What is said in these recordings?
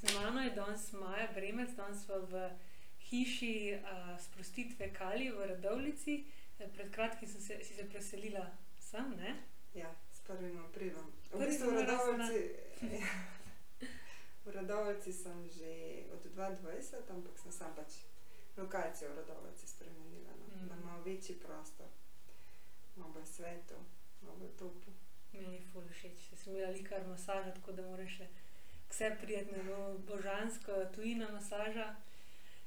Z mano je danes Maja Bremec, danes smo v hiši a, sprostitve Kali v Radovlici. E, Pred kratkim sem se, si se preselila sem, ne? Ja, s 1. aprilom. V bistvu v. Radovljici, v Radovljici sem že od 22, ampak sem sam pač lokacijo v Radovljici spremenila. No. Mhm. Da imam večji prostor, malo bolj svetu, malo bolj topu. Meni je ful všeč. Jaz Sem imela likar masaža, tako da moram še vse prijetno, bo- božansko, tujina masaža.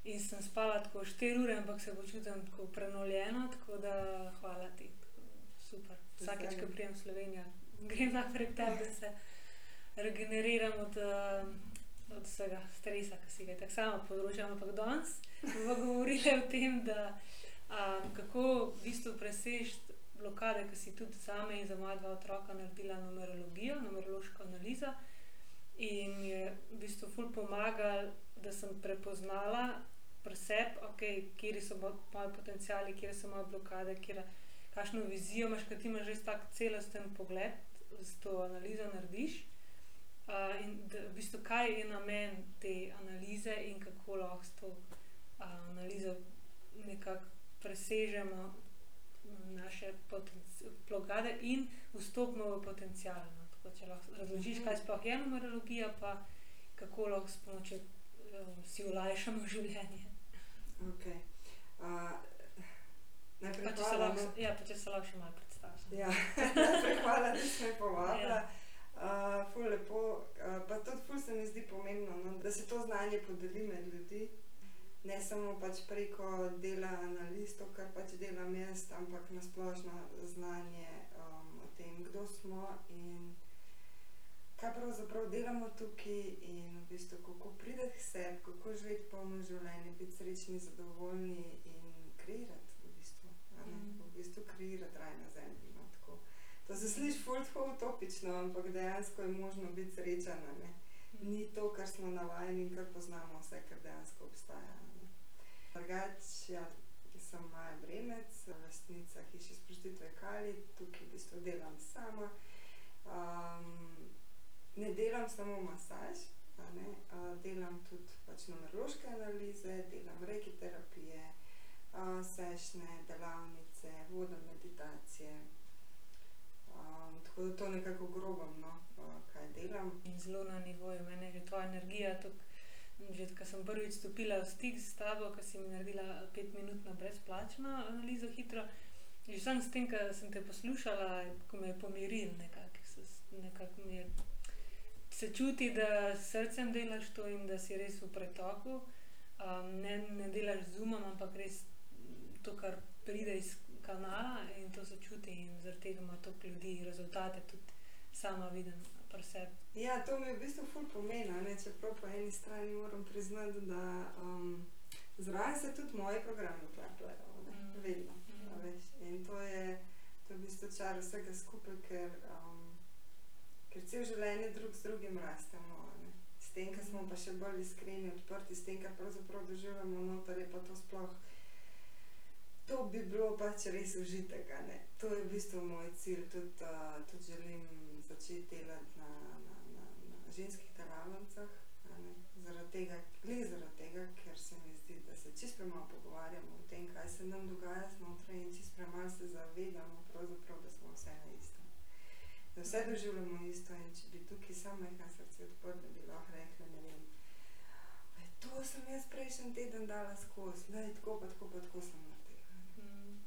In sem spala tako 4 ure, ampak se počutim tako prenovljeno, tako da hvala ti. Tako, super. Vsakeč, ko prijem v Slovenijo, grem naprej tam, da se regeneriram od, eh, od vsega stresa, ki si ga tako sama povzročam. Ampak danes bomo govorili o tem, da um, kako v bistvu presežeš blokade, ki si tudi same in za moja dva otroka naredila numerologijo, numerološko analizo. In mi je v bistvu ful pomagal, da sem prepoznala pri sebi, okay, kje so mo- moji potencijali, kje so moje blokade, kjera, kakšno vizijo imaš, ker ti imaš res tak celosten pogled, s to analizo narediš. Uh, in da, v bistvu, kaj je namen te analize in kako lahko s to uh, analizo nekako presežemo naše blokade in vstopimo v potencijal. No. Če lahko razložiš, kaj sploh je numerologija, pa kako lahko s pomočjo uh, si olajšamo življenje. Okay. Uh, najprej Pa če, se hvala, lahko, no. ja, pa če se lahko še malo predstaviš. Ja, najprej hvala, da si me povabila. Ja. Uh, ful lepo, uh, pa tudi ful se mi zdi pomembno, no, da se to znanje podeli med ljudi. Ne samo pač preko dela analiz, to, kar pač delam jaz, ampak nasplošno znanje um, o tem, kdo smo in kaj pravzaprav delamo tukaj, in v bistvu kako priti k sebi, kako živeti polno življenje, biti srečni, zadovoljni in kreirati. V bistvu? Mm. v bistvu kreirati raj na zemlji. No, tako. to se sliši ful tako utopično, ampak dejansko je možno biti srečen. ne. Ni to, kar smo navajeni in kar poznamo, vse, kar dejansko obstaja. Drugač, ja, sem Maja Bremec, lastnica hiše sprostitve Kali, tukaj v bistvu delam sama. Ne delam samo masaž, a ne, a delam tudi pač numerološke analize, delam reiki terapije, a, sešne, delavnice, vodne meditacije. Um, tako da to nekako grobam, no, a, kaj delam. In zelo na nivoju, meni je tvoja energija. Že ko sem prvič stopila v stik s tabo, ko si mi naredila petminutno brezplačno analizo hitro, že sam s tem, ko sem te poslušala, ko me je pomiril, nekako nekako mi je. Se čuti, da s srcem delaš to in da si res v pretoku. Um, ne, ne delaš z umom, ampak res to, kar pride iz kanala in to se čuti in zaradi tega ima toliko ljudi rezultate tudi sama vidim pri sebi. Ja, to mi je v bistvu ful pomena, ne? čeprav po eni strani moram priznati, da um, zraven se tudi moji programi ne, Mm. vedno. Mm. a veš. In to je, to je v bistvu čar vsega skupaj, ker, um, ker cel življenje drug z drugim rastemo. Ne? S tem, ker smo pa še bolj iskreni, odprti, s tem, kar pravzaprav doživljamo noter, je pa to sploh. To bi bilo pač res užitek. To je v bistvu moj cilj. Tudi, uh, tudi želim začeti delati na, na, na, na ženskih delavnicah. Zaradi tega, zaradi tega, ker se mi zdi, da se čist premalo pogovarjamo o tem, kaj se nam dogaja znotraj in čist premalo se zavedamo, da smo vse na istem. Da vse doživljamo isto in če bi tukaj samo nekaj srce odprli, bi lahko rekli, ne vem. "Ej, To sem jaz prejšnji teden dala skozi, je tako, pa tako, pa tako sem naredila. ne." Mm.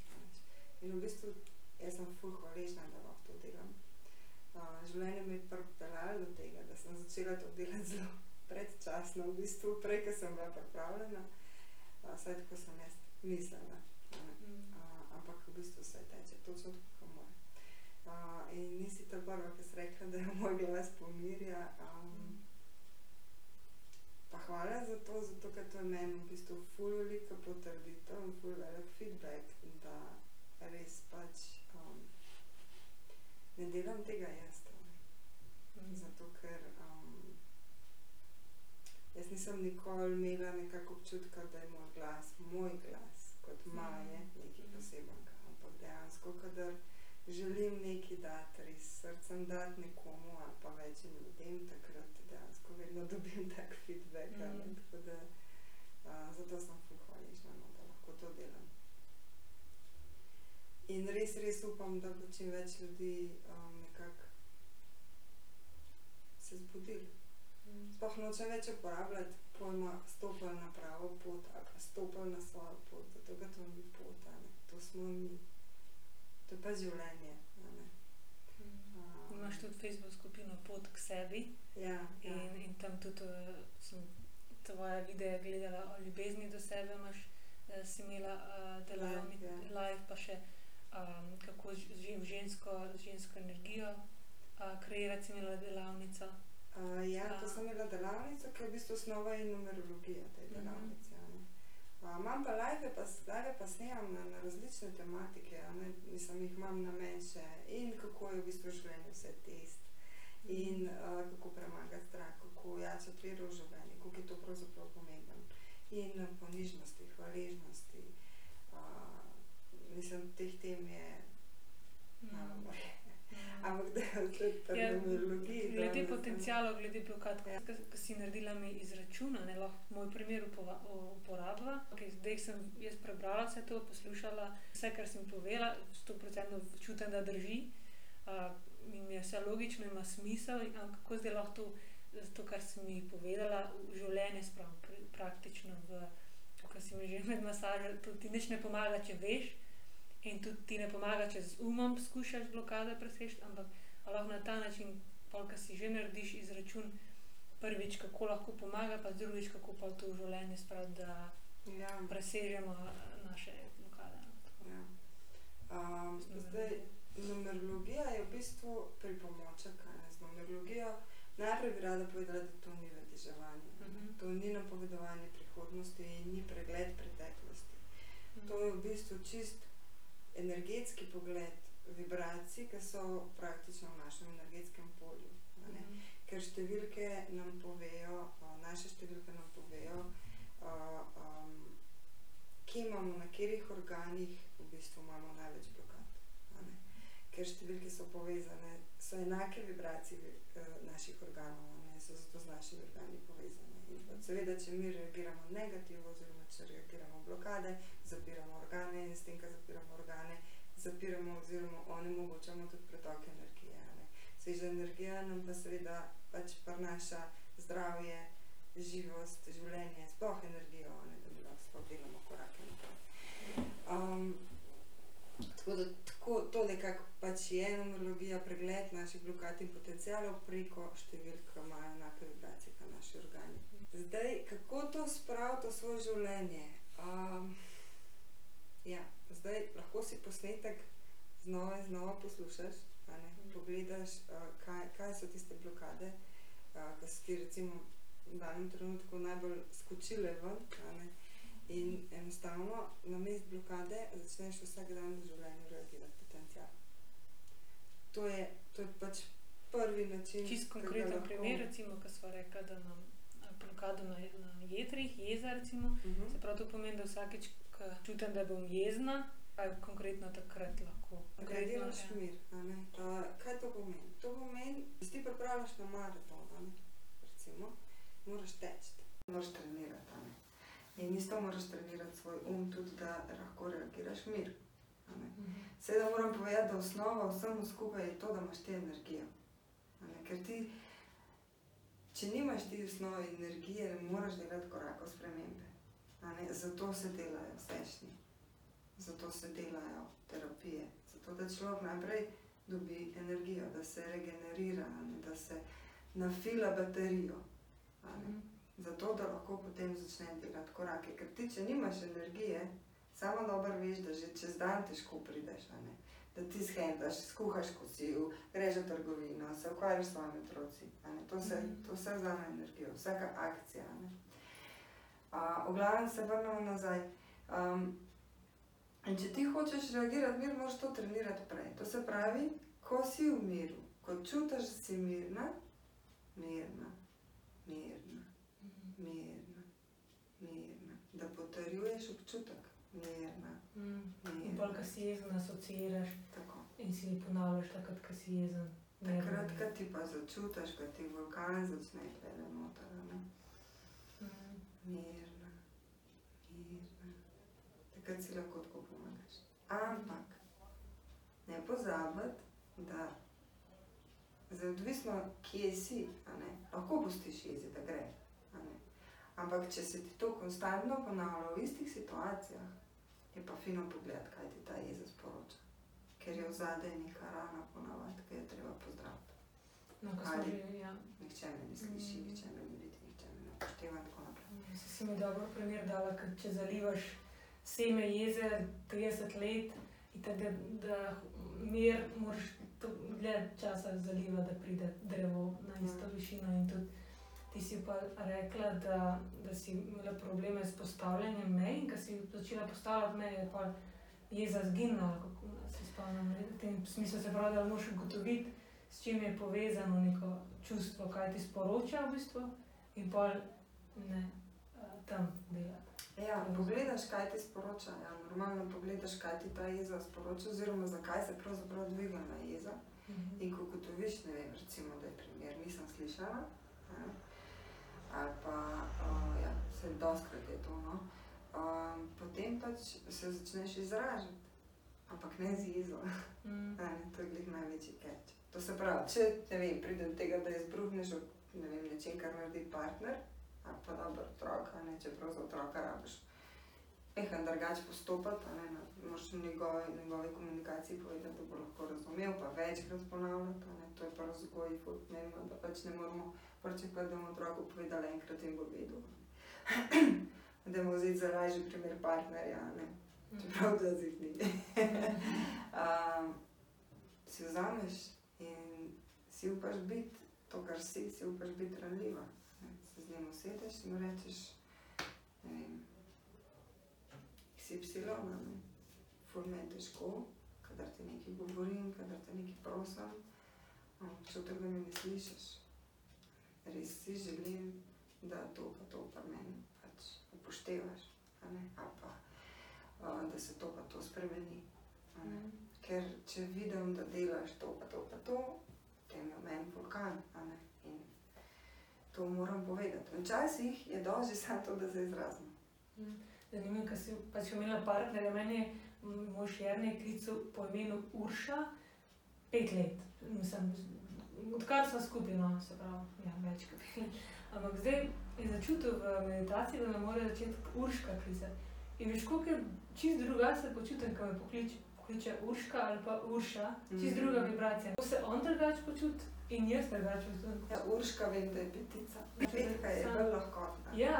In v bistvu jaz sem ful hvaležna, da lahko to delam. Uh, življenje me je pripeljalo do tega, da sem začela to delati zelo predčasno, v bistvu prej, ker sem bila pripravljena, uh, vsaj tako sem jaz mislila. ne. Mm. Uh, ampak v bistvu vse teče točno tako, kot mora. In nisi ta prva, ki si rekla, da je moj glas pomirja. Um, pa hvala za to, zato ker to je meni v bistvu ful velika potrditev in ful velik feedback, da res pač um, ne delam tega jaz. Mm. Zato ker um, jaz nisem nikoli imela nekako občutka, da je moj glas, moj glas, kot maje, nekaj Mhm. posebenega. Ampak dejansko, kadar želim nekaj dati, res srcem dati nekomu ali pa večjim ljudem, takrat dejansko vedno dobim tak feedback. Mm. Tako da a, zato sem ful hvaležna, no, da lahko to delam. In res, res upam, da bo čim več ljudi um, nekako se zbudilo. Mm. Sploh nočem več uporabljati pojma stopili na pravo pot ali pa stopili na svojo pot, zato ker to ni pot, to smo mi. To je pa življenje. Mm. Um, Imaš tudi Facebook skupino Pot k sebi Ja, ja. in, in tam tudi uh, sem tvoje videe gledala o ljubezni do sebe, imaš, uh, si imela uh, delavni Live, ja. live, pa še um, kako ž- že v žensko, žensko energijo uh, kreirati, si imela delavnico. Uh, ja, to sem imela delavnico, ki je v bistvu osnova in numerologija tej Mhm. delavnici. a imam pa live, pa, live pa snemam na, na različne tematike, ne. mislim, jih imam na menše in kako je v bistvu življenje vse test. In uh, kako premagati strah, kako jačati vero v življenje, kako je to pravzaprav pomembno. In uh, ponižnosti, hvaležnosti. Uh, mislim, teh tem je malo Mm. Ampak da je tudi Ja, numerologija. Glede danes, a ne. potencijalov, glede blokad, Ja. ki si naredila mi izračuna, ne lahko moj primer uporabila. Okay, zdaj sem jaz prebrala vse to, poslušala vse, kar si mi povedala, sto procentno čutim, da drži. Uh, in mi je vse logično, ima smisel, in ampak kako zdaj lahko to, to, kar si mi povedala, v življenje spravim pr praktično. V, Ko si mi že med masažo, to ti nič ne pomaga, če veš, in tudi ti ne pomaga, če z umom skušaš blokade preseči, ampak lahko na ta način, pol, ko si že narediš izračun, prvič, kako lahko pomaga, pa drugič, kako pa to življenje spraviti, da Ja, presežemo eh, naše blokade. ja. Um, zdaj, numerologija je v bistvu pripomoček. ne. Z numerologijo najprej bi rada povedala, da to ni vedeževanje. Mhm. To ni napovedovanje prihodnosti in ni pregled preteklosti. To je v bistvu čist energetski pogled vibracij, ki so praktično v našem energetskem polju. ne. Mhm. ker številke nam povejo, naše številke nam povejo, um, kje imamo, na katerih organih v bistvu imamo največ blokad. Ker številke so povezane, so enake vibracije eh, naših organov, a ne, so zato z našimi organi povezane. Pa seveda, če mi reagiramo negativno, oziroma če reagiramo blokade, zapiramo organe in s tem, ko zapiramo organe, zapiramo oziroma onemogočamo tudi pretok energije. ne. Sveža energija nam pa seveda pač prinaša zdravje, živost, življenje, sploh energijo, ne, da lahko sploh delamo korake naprej. Um, tako da tako, to nekako pač je numerologija, pregled naših blokad in potencialov preko številk, ki imajo enake vibracije kot naši organi. Zdaj, kako to spraviti v svoje življenje? Um, ja, zdaj lahko si posnetek znova in znova poslušaš, Mhm. pogledaš, uh, kaj, kaj so tiste blokade, uh, ki so ti recimo v danem trenutku najbolj skočile ven. In enostavno na mest blokade začneš vsak dan v življenju reagirati potencial. To je, to je pač prvi način. Čist ki ga konkreten primer, recimo, ko smo rekli, da eh, blokado na, na jetrih, jeza recimo. Mhm. Se pravi, to pomeni, da vsakeč, ko čutim, da bom jezna, kaj konkretno takrat lahko. Konkretno, Reagiraš ja. mir. a. Uh, kaj to pomeni? To pomeni, da se ti pripravljaš na maraton, a recimo, moraš teči, moraš trenirati. a. In isto moraš trenirati svoj um, tudi da lahko reagiraš mir. a. Mhm. Seveda moram povedati, da osnova vsemu skupaj je to, da imaš energijo. A Ne, ker ti, če nimaš ti osnove energije, ne moreš delati korakov spremembe. A Ne, zato se delajo sešni, zato se delajo terapije, zato da človek najprej dobi energijo, da se regenerira, ne, da se nafila baterijo. Mhm. Zato, da lahko potem začne delati korake. Ker ti, če nimaš energije, samo dobro veš, da že čez dan težko prideš. a ne. Da ti shendaš, skuhaš kosil, greš v trgovino, se ukvarjaš s svojimi otroci. To, se, Mhm. to vse vzame energijo, vsaka akcija. ne. A, v glavnem se vrnemo nazaj. Um, in če ti hočeš reagirati mir, moraš to trenirati prej. To se pravi, ko si v miru, ko čutiš, da si mirna, mirna, mirna Mhm. mirna, mirna. Da potrjuješ občutek, mirna, Mhm. In mirna. pol, ko si jezna, asociiraš. Tako. in si ponavljaš takrat, ko si jezen. Takrat, ko ti pa začutiš, da ti vulkan začne pele noter, ne? Mm. mirna, mirna. Takrat si lahko tako pomagaš. Ampak ne pozabiti, da zdaj odvisno, kje si, lahko pustiš jezi, da gre. Ampak če se ti to konstantno ponavlja v istih situacijah, je pa fino pogled, kaj ti ta jeza sporoča. Ker je v zadaj neka rana ponavadi, ki je treba pozdraviti. No, Ali- že, ja. Nihče me ne sliši, Mm. nihče me ne vidi, nihče me ne upošteva in tako naprej. Si, si mi dobro primer dala, ker če zalivaš seme jeze 30 let, tako da, da mir moraš dlje časa zalivati, da pride drevo na isto Mm. višino. In tudi ti si pa rekla, da, da si imela probleme s postavljanjem mej, in ko si začela postavljati meje, je pa jeza zginila, kako se spomnim. V tem smislu se pravi, da moraš ugotoviti, s čim je povezano neko čustvo, kaj ti sporoča v bistvu, in pa ne tam delati. Ja, pogledaš, kaj ti sporoča. Ja, normalno pogledaš, kaj ti ta jeza sporoča, oziroma zakaj se pravzaprav dviga na jeza. In ko ugotoviš, ne vem, recimo, da je primer, nisem slišala, ne, ali pa uh, ja, se doskrat je to, no, um, potem pač se začneš izražati, ampak ne z jezo. Mm. Ne, to je glih največji keč. To se pravi, če ne vem, pride do tega, da izbruhneš v ne vem, nečem, kar naredi partner, ali pa dober otrok, a ne, čeprav za otroka rabiš mehan drugače postopati, ne, moraš v njegovi, njegovi komunikaciji povedati, da bo lahko razumel, pa večkrat ponavljati, ne, to je pa razgoj, ful pomembno, da pač ne moramo pričakovati, da bomo otroku povedali enkrat in bo vedel. da bomo vzeti za lažji primer partnerja, ne. Čeprav da zid ni. um, si vzameš in si upaš biti to, kar si, si upaš biti ranljiva. ne. Se z njim usedeš in mu rečeš, ne vem, psilona, ne. Ful me je težko, kadar ti nekaj govorim, kadar te nekaj prosim, no, občutek, da me ne slišiš. Res si želim, da to pa to pa meni pač upoštevaš, ali pa uh, da se to pa to spremeni. Mm. Ker če vidim, da delaš to, pa to, pa to, potem je meni vulkan. In to moram povedati. Včasih je že samo to, da se izrazim. Mm. Zanimivo, ker si pač imela partnerja, meni je m, moj šerni klical po imenu Urša pet let. Mislim, odkar smo skupaj, no, se pravi, ja, več kot pet let. Ampak zdaj je začutil v meditaciji, da me mora začeti Urška klicati. In veš, koliko je čist drugače se počutim, ko me pokliče, pokliče Urška ali pa Urša, čist Mhm. druga vibracija. Ko se on drugače počuti in jaz drugače počutim. Ja, Urška vem, da je petica. Petka je bolj lahkotna. Ja,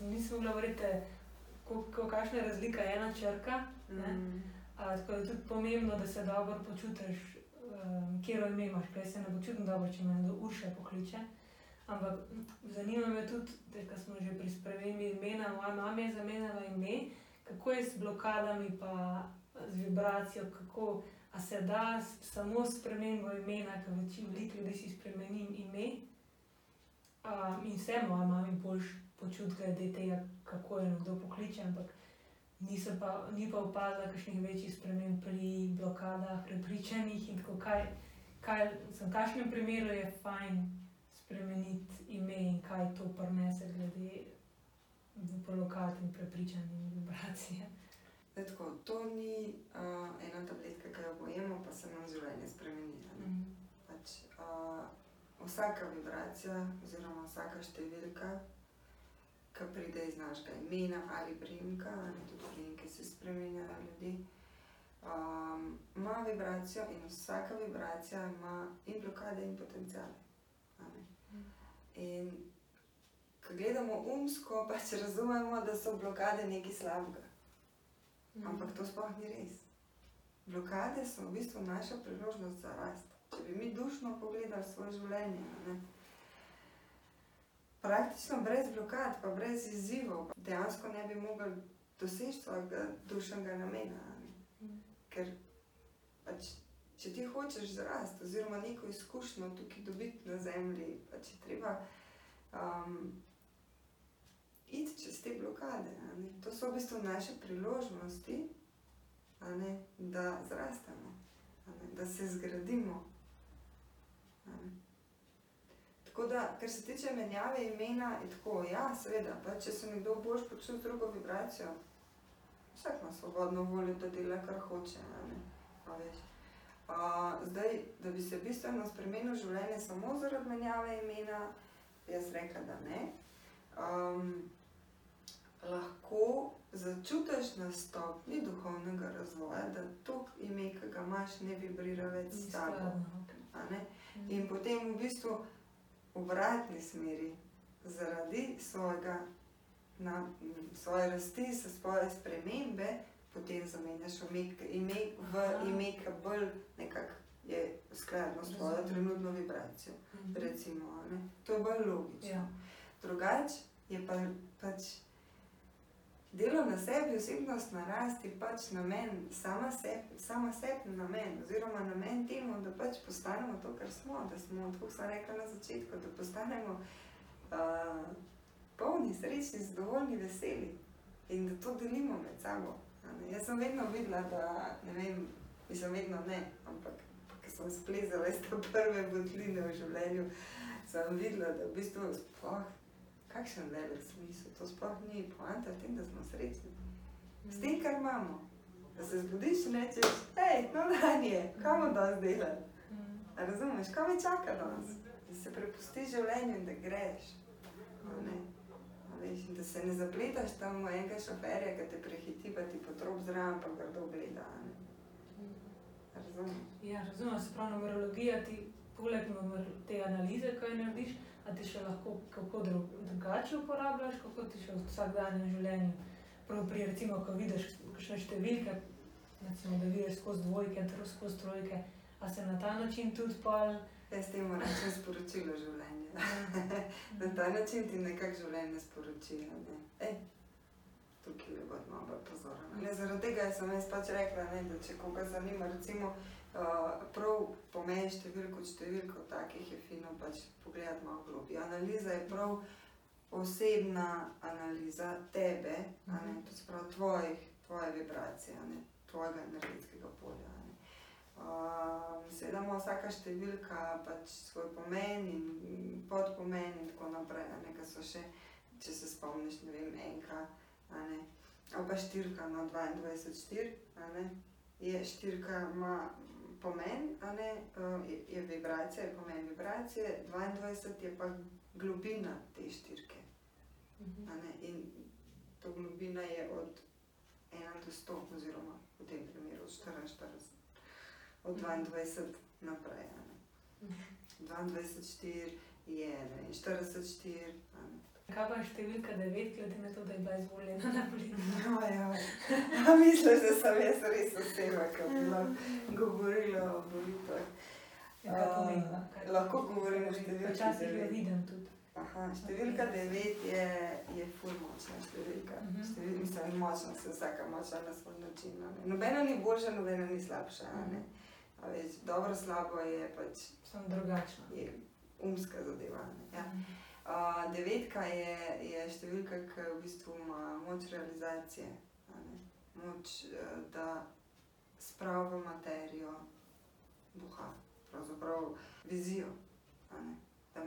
nisem mogla verjeti, kakšna je razlika ena črka. Mm. A, tako da je tudi pomembno, da se dobro počutiš, um, kje ime imaš. Prej se ne počutim dobro, če me nekdo urše pokliče. Ampak zanima me tudi, da smo že pri spremembi imena, moja mama je zamenjala ime, kako je s blokadami, pa z vibracijo, kako a se da s, samo s spremembo imena, ker večino veliko ljudi si spremenim ime. Um, in vse moja mama boljš počuti glede tega, kako je nekdo pokliče, ampak pa, ni pa opazila kakšnih večjih sprememb pri blokadah, prepričanjih in tako kaj. kaj v kakšnem primeru je fajn spremeniti ime in kaj to prinese glede blokad in prepričanj in vibracije. Zdaj Tako, to ni uh, ena tabletka, ki jo pojemo, pa se nam življenje spremeni. Mm. Pač, uh, vsaka vibracija, oziroma vsaka številka, ki pride iz našega imena ali primka, ali tudi primke se spremenjajo ljudi, um, ima vibracijo in vsaka vibracija ima in blokade, in potencijale. In ko gledamo umsko, pač razumemo, da so blokade nekaj slabega. Mm. Ampak to sploh ni res. Blokade so v bistvu naša priložnost za rast. Če bi mi dušno pogledali svoje življenje, ne, praktično brez blokad, pa brez izzivov, pa dejansko ne bi mogli doseči svojega dušnega namena. Mm. Ker pač, če ti hočeš zrasti, oziroma neko izkušnjo tukaj dobiti na zemlji, pač je treba um, iti čez te blokade. To so v bistvu naše priložnosti, ne, da zrastemo. ne, da se zgradimo. ne. Tako da, kar se tiče menjave imena, je tako, ja, seveda, pa če se nekdo boš počul z drugo vibracijo, vsak ima svobodno voljo, da dela, kar hoče. a ne, a veš. A, zdaj, da bi se bistveno spremenil življenje samo zaradi menjave imena, jaz rekla, da ne. Um, lahko začutiš na stopni duhovnega razvoja, da to ime, ki ga imaš, ne vibrira več s tabo. In potem v bistvu obratni smeri, zaradi svojega, na, svoje rasti, za svoje spremembe, potem zamenjaš ime, ime v ime, ki bolj nekako je skladno s Razumem. trenutno vibracijo. Mhm. Recimo, ne. To je bolj logično. Ja. Drugače je pa pač delo na sebi, osebnostna rast je pač namen, sama sebi, sama sebi namen, oziroma namen temu, da pač postanemo to, kar smo, da smo, tako sem rekla na začetku, da postanemo uh, polni, srečni, zadovoljni, veseli in da to delimo med sabo. Jaz sem vedno videla, da ne vem, mislim, vedno ne, ampak ko sem splezala iz te prve botline v življenju, sem videla, da v bistvu sploh kakšen velik smisel, to sploh ni poanta v tem, da smo srečni. S tem, kar imamo. Da se zbudiš in rečeš, hej, no dan je, kaj bomo danes delali? Mhm. A razumeš, kaj me čaka danes? Da se prepustiš življenju in da greš. Veš, in da se ne zapletaš tam v enega šoferja, ki te prehiti, pa ti potrop zraven, pa grdo gleda. a ne. A Razumeš? Ja, razumem, se pravi, numerologija ti poleg te analize, kaj narediš, a ti še lahko kako dru, drugače uporabljaš, kako ti še v vsakdanjem življenju. Prav pri recimo, ko vidiš kakšne številke, recimo, da vidiš skozi dvojke, skozi trojke, a se na ta način tudi pol. Jaz temu rečem sporočilo življenja. Na ta način ti nekako življenje sporoči. a Ne? Ej, malo bolj pozoren. Ne, zaradi tega sem jaz pač rekla, ne, da če koga zanima, recimo, uh, prav pomeni številko, številko takih je fino pač pogledati malo globlje. Analiza je prav osebna analiza tebe, a ne, Mhm. to se pravi tvojih, tvoje vibracije, ne, tvojega energetskega polja. ne. Um, Seveda ima vsaka številka pač svoj pomen in podpomen in tako naprej, a ne, ker so še, če se spomniš, ne vem, enka, ali pa štirka na 22, štir, je štirka ima pomen, ne, eh, je, je vibracija, je pomen vibracije, 22 je pa globina te štirke. Mhm. In to globina je od 1 do 100, oziroma v tem primeru od 44, od mhm. 22 naprej. 22, 4 mhm. je 44. Kaj pa je številka 9, glede na to, da je bila izvoljena na politiki? Ja, ja. A misliš, da sem jaz res oseba, ki bi lahko govorila o volitvah? Kaj pomeni? Kaj lahko govorim o številki Včasih jo devet. vidim tudi. Aha, številka 9 je, je ful močna številka. Mhm. Števil, mislim, močna se vsaka močna na svoj način. ne. Nobena ni boljša, nobena ni slabša. ne. A veš, dobro, slabo je pač Sem drugačna. je umska zadeva. Ne? Ja. Uh, devetka je, je številka, ki v bistvu ima moč realizacije, ne. moč, eh, da spravi v materijo duha, pravzaprav vizijo, ne. da,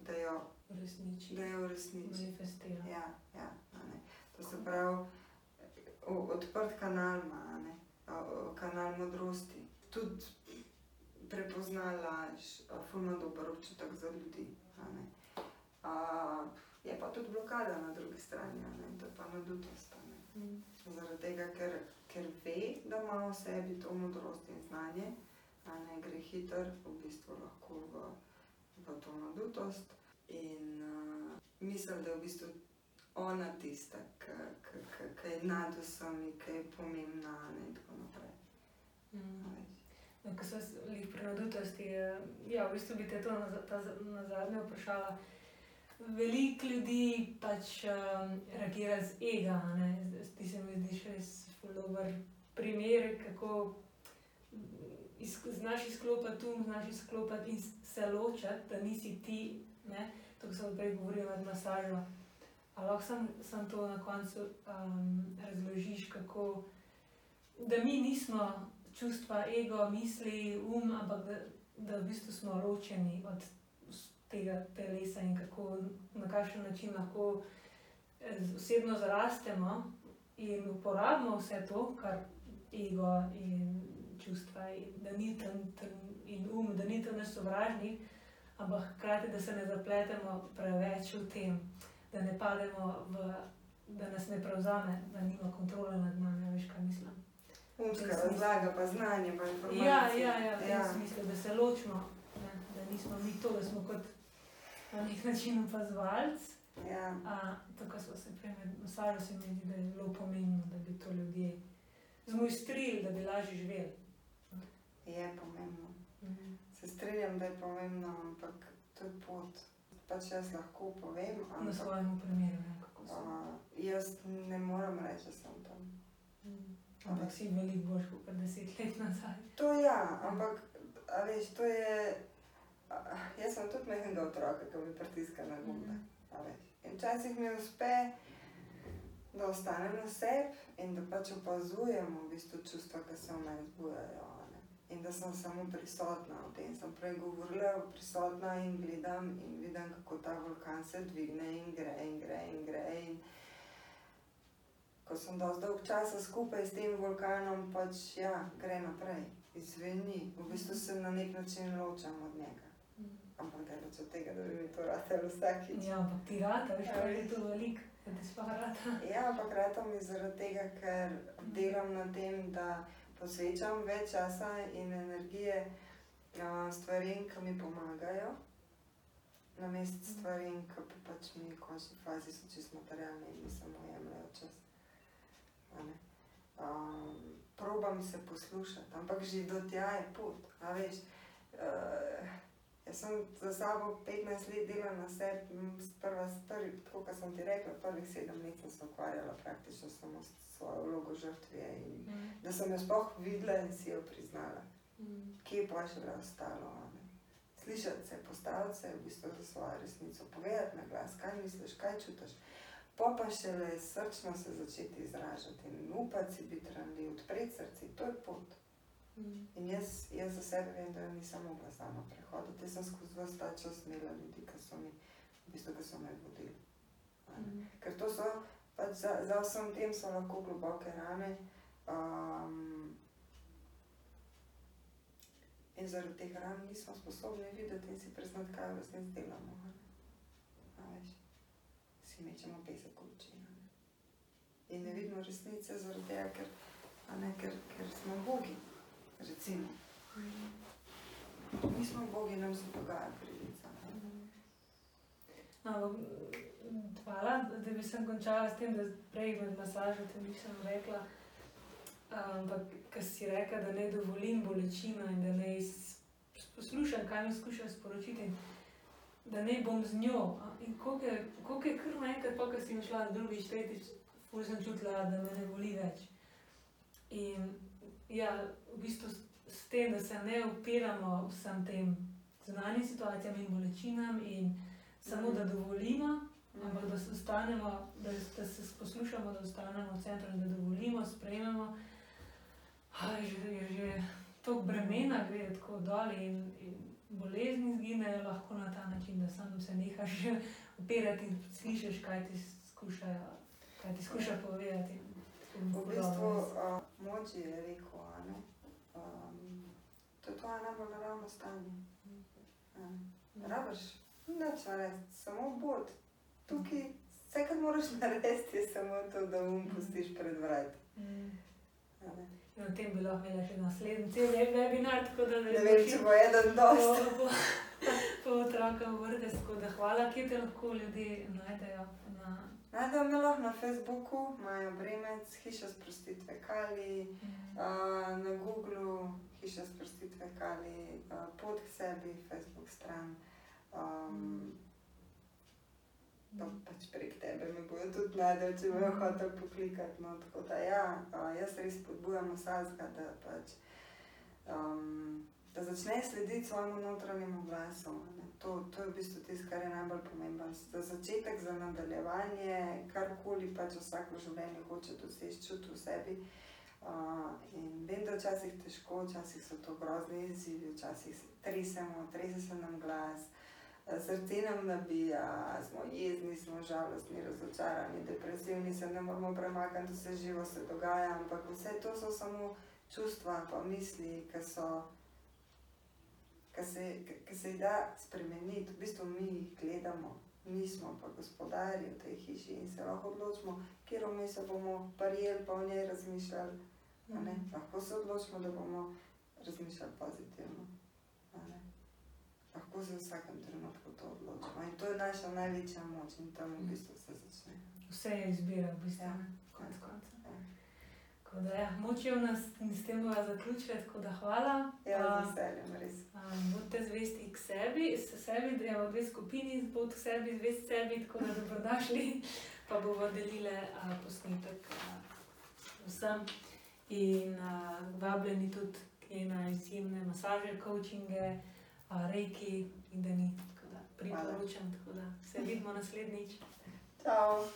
da, jo, V resnici. da jo uresniči. Manifestira. Ja, ja, ne. To se pravi, odprt kanal ima, ne. Kanal modrosti. Tudi prepozna laž, fulno dober občutek za ljudi. A, je pa tudi blokada na drugi strani, ne. to je pa nadutost. a ne. Mm. Zaradi tega, ker, ker ve, da ima v sebi to modrost in znanje, a ne gre hiter, v bistvu lahko v, v to nadutost. In uh, mislim, da je v bistvu ona tista, ki je nad vsemi, ki je pomembna a ne, in tako naprej. Mm. veš. No, ko sem jih pri nadutosti, ja, v bistvu bi te to na, ta, na zadnje vprašala. Veliko ljudi pač um, reagira z ega, ti se mi zdiš res ful dober primer, kako iz, znaš izklopiti um, znaš izklopiti in se ločiti, da nisi ti, ne? to sem prej govorila med masažo. A lahko sam, sam to na koncu um, razložiš, kako, da mi nismo čustva, ego, misli, um, ampak da, da v bistvu smo ločeni od tega telesa in kako, na kakšen način lahko eh, osebno zarastemo in uporabimo vse to, kar ego in čustva, in da ni tam, tam in um, da ni tam naš sovražnik, ampak hkrati, da se ne zapletemo preveč v tem, da ne pademo v. Da nas ne prevzame, da nima kontrole nad nami, veš, kaj mislim. Umska razlaga, pa znanje, pa informacije. Ja, ja, ja, v tem ja. smislu, da se ločimo, ne, da nismo mi to, da smo kot na nek način opazovalci. Ja. Tako smo se prej masažo se mi zdi, da je zelo pomembno, da bi to ljudje zmojstrili, da bi lažje živeli. Je pomembno. Mhm. Se strinjam, da je pomembno, ampak to je pot. Pač jaz lahko povem. Na Ampak, svojem primeru, ne, kako se. a, jaz ne morem reči, da sem tam. Mhm. Ampak si veliko boljš kot deset let nazaj. To ja, ampak veš, to je. A, jaz sem tudi mehkega otroka, ki mi pritiska na gumbe. A veš. In včasih mi uspe, da ostanem na sebi in da pač opazujem v bistvu čustva, ki se v meni zbujajo. ne. In da sem samo prisotna, o tem sem prej govorila, prisotna in gledam in vidim, kako ta vulkan se dvigne in gre in gre in gre. In ko sem dosti dolg časa skupaj s tem vulkanom, pač ja, gre naprej, izveni, v bistvu se na nek način ločam od njega. Ampak daleč od tega, da bi mi to ratelo vsakič. Ja, ampak ti rata, veš, kaj je to veliko, da ti sploh rata. Ja, ampak rata mi zaradi tega, ker delam na tem, da posvečam več časa in energije stvarem, ki mi pomagajo, namesto stvarem, ki pa pač mi v končni fazi so čisto materialne in mi samo jemljajo čas. Um, probam se poslušati, ampak že do tja je pot. A veš, uh, jaz sem za sabo 15 let delala na sebi, sprva, prvi, tako kot sem ti rekla, prvih sedem let sem se ukvarjala praktično samo s svojo vlogo žrtve in da sem jo sploh videla in si jo priznala. Kje pa je še le ostalo? ne? Slišati se, postaviti se v bistvu za svojo resnico, povedati na glas, kaj misliš, kaj čutiš. Pa pa šele srčno se začeti izražati in upati si biti ranljiv, odpreti srce, to je pot. In jaz, jaz za sebe vem, da nisem mogla sama prehoditi. Jaz sem skozi vse ta čas imela ljudi, ki so mi, v bistvu, ki so me vodili. ne. Ker to so, pač za, za vsem tem so lahko globoke rane. Um, in zaradi teh ran nismo sposobni videti in si priznati, kaj v resnici delamo. veš, si mečemo pesek v oči. In ne vidimo resnice zaradi tega, ker, ne, ker, ker smo bogi. Recimo. Mi smo bogi, nam se dogaja krivica. No, hvala, da bi sem končala s tem, da prej med masažo te nisem rekla. Ampak, ker si rekla, da ne dovolim bolečino in da ne poslušam, kaj mi skuša sporočiti, da ne bom z njo. A, In koliko je, kar naenkrat, pa ko si mi šla drugič, tretjič, ful sem čutila, da me ne boli več. In ja, v bistvu s, tem, da se ne upiramo vsem tem zunanjim situacijam in bolečinam in samo da dovolimo, ampak da se ostanemo, da, da se poslušamo, da ostanemo v centru in da dovolimo, sprejmemo. Aj, že, je že toliko bremena gre tako dol in, in bolezni izginejo lahko na ta način, da samo se nehaš upirati in slišiš, kaj ti skušajo, kaj ti skuša povedati. V bistvu, uh, moči je rekel, a ne. Um, to je tvoje najbolj naravno stanje. a ne. Rabiš nič narediti, samo bod. Tukaj vse, kar moraš narediti, je samo to, da um pustiš pred vrati. Mm. a ne. In o tem bi lahko imela še naslednji cel webinar, tako da Ne vem, če bo eden dost. po, po, po otroka vrde, tako da hvala, kje te lahko ljudje najdejo na Najdejo me lahko na Facebooku, Maja Bremec, Hiša sprostitve Kali, uh, na Googlu Hiša sprostitve Kali, uh, Pot k sebi, Facebook stran. Um, pa pač prek tebe me bojo tudi najdel, če bojo hotel poklikati. No, tako da ja, uh, jaz res spodbujam vsakega, da pač um, da začne slediti svojemu notranjemu glasu. To, to je v bistvu tisto, kar je pomembno. Za začetek, za nadaljevanje, karkoli pač vsak v življenju hoče doseči, čuti v sebi. Uh, in vem, da včasih je težko, včasih so to grozni izzivi, včasih se tresemo, trese se nam glas, srce nam nabija, smo jezni, smo žalostni, razočarani, depresivni, se ne moramo premakniti, vse živo se dogaja, ampak vse to so samo čustva, pa misli, ki so. Ki se, ki se jih da spremeniti, v bistvu mi jih gledamo, mi smo pa gospodarji v tej hiši in se lahko odločimo, kje mi se bomo parijeli, pa o njej razmišljali. Lahko se odločimo, da bomo razmišljali pozitivno. Lahko se v vsakem trenutku to odločimo in to je naša največja moč in tam v bistvu se začne. Vse je izbira, v bistvu. Ja. Konec koncev. Tako da, ja, močijo nas in s tem bomo zaključili, tako da hvala. Ja, z veseljem, res. Um, bodite zvesti k sebi, s sebi, da imamo dve skupini, bod k sebi, zvest sebi, tako da dobrodošli, pa bomo delili uh, posnetek uh, vsem. In uh, vabljeni tudi k na izjemne masaže, coachinge, uh, reiki in da ni, tako da priporočam, tako da se vidimo naslednjič. Čau.